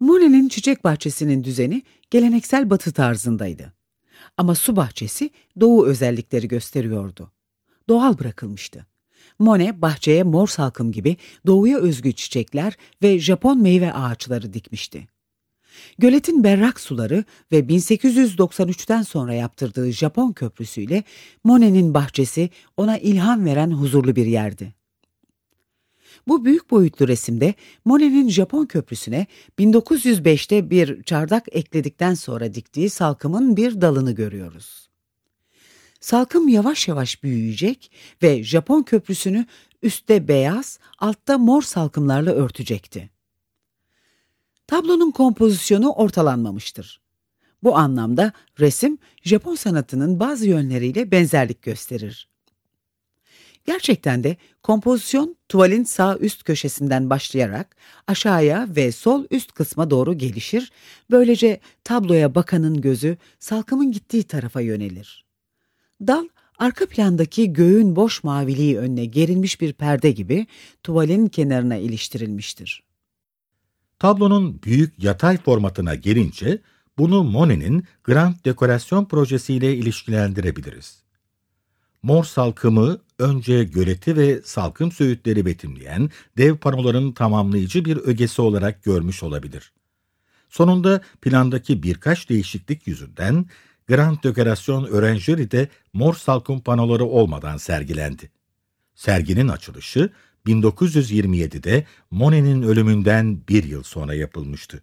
Monet'in çiçek bahçesinin düzeni geleneksel batı tarzındaydı. Ama su bahçesi doğu özellikleri gösteriyordu. Doğal bırakılmıştı. Monet bahçeye mor salkım gibi doğuya özgü çiçekler ve Japon meyve ağaçları dikmişti. Göletin berrak suları ve 1893'ten sonra yaptırdığı Japon köprüsüyle Monet'in bahçesi ona ilham veren huzurlu bir yerdi. Bu büyük boyutlu resimde Monet'in Japon köprüsüne 1905'te bir çardak ekledikten sonra diktiği salkımın bir dalını görüyoruz. Salkım yavaş yavaş büyüyecek ve Japon köprüsünü üstte beyaz, altta mor salkımlarla örtecekti. Tablonun kompozisyonu ortalanmamıştır. Bu anlamda resim Japon sanatının bazı yönleriyle benzerlik gösterir. Gerçekten de kompozisyon tuvalin sağ üst köşesinden başlayarak aşağıya ve sol üst kısma doğru gelişir, böylece tabloya bakanın gözü salkımın gittiği tarafa yönelir. Dal, arka plandaki göğün boş maviliği önüne gerilmiş bir perde gibi tuvalin kenarına iliştirilmiştir. Tablonun büyük yatay formatına gelince bunu Monet'in Grand Dekorasyon projesiyle ilişkilendirebiliriz. Mor salkımı önce göleti ve salkım söğütleri betimleyen dev panoların tamamlayıcı bir ögesi olarak görmüş olabilir. Sonunda plandaki birkaç değişiklik yüzünden Grand Dekorasyon Öğrenceri'de mor salkım panoları olmadan sergilendi. Serginin açılışı 1927'de Monet'in ölümünden bir yıl sonra yapılmıştı.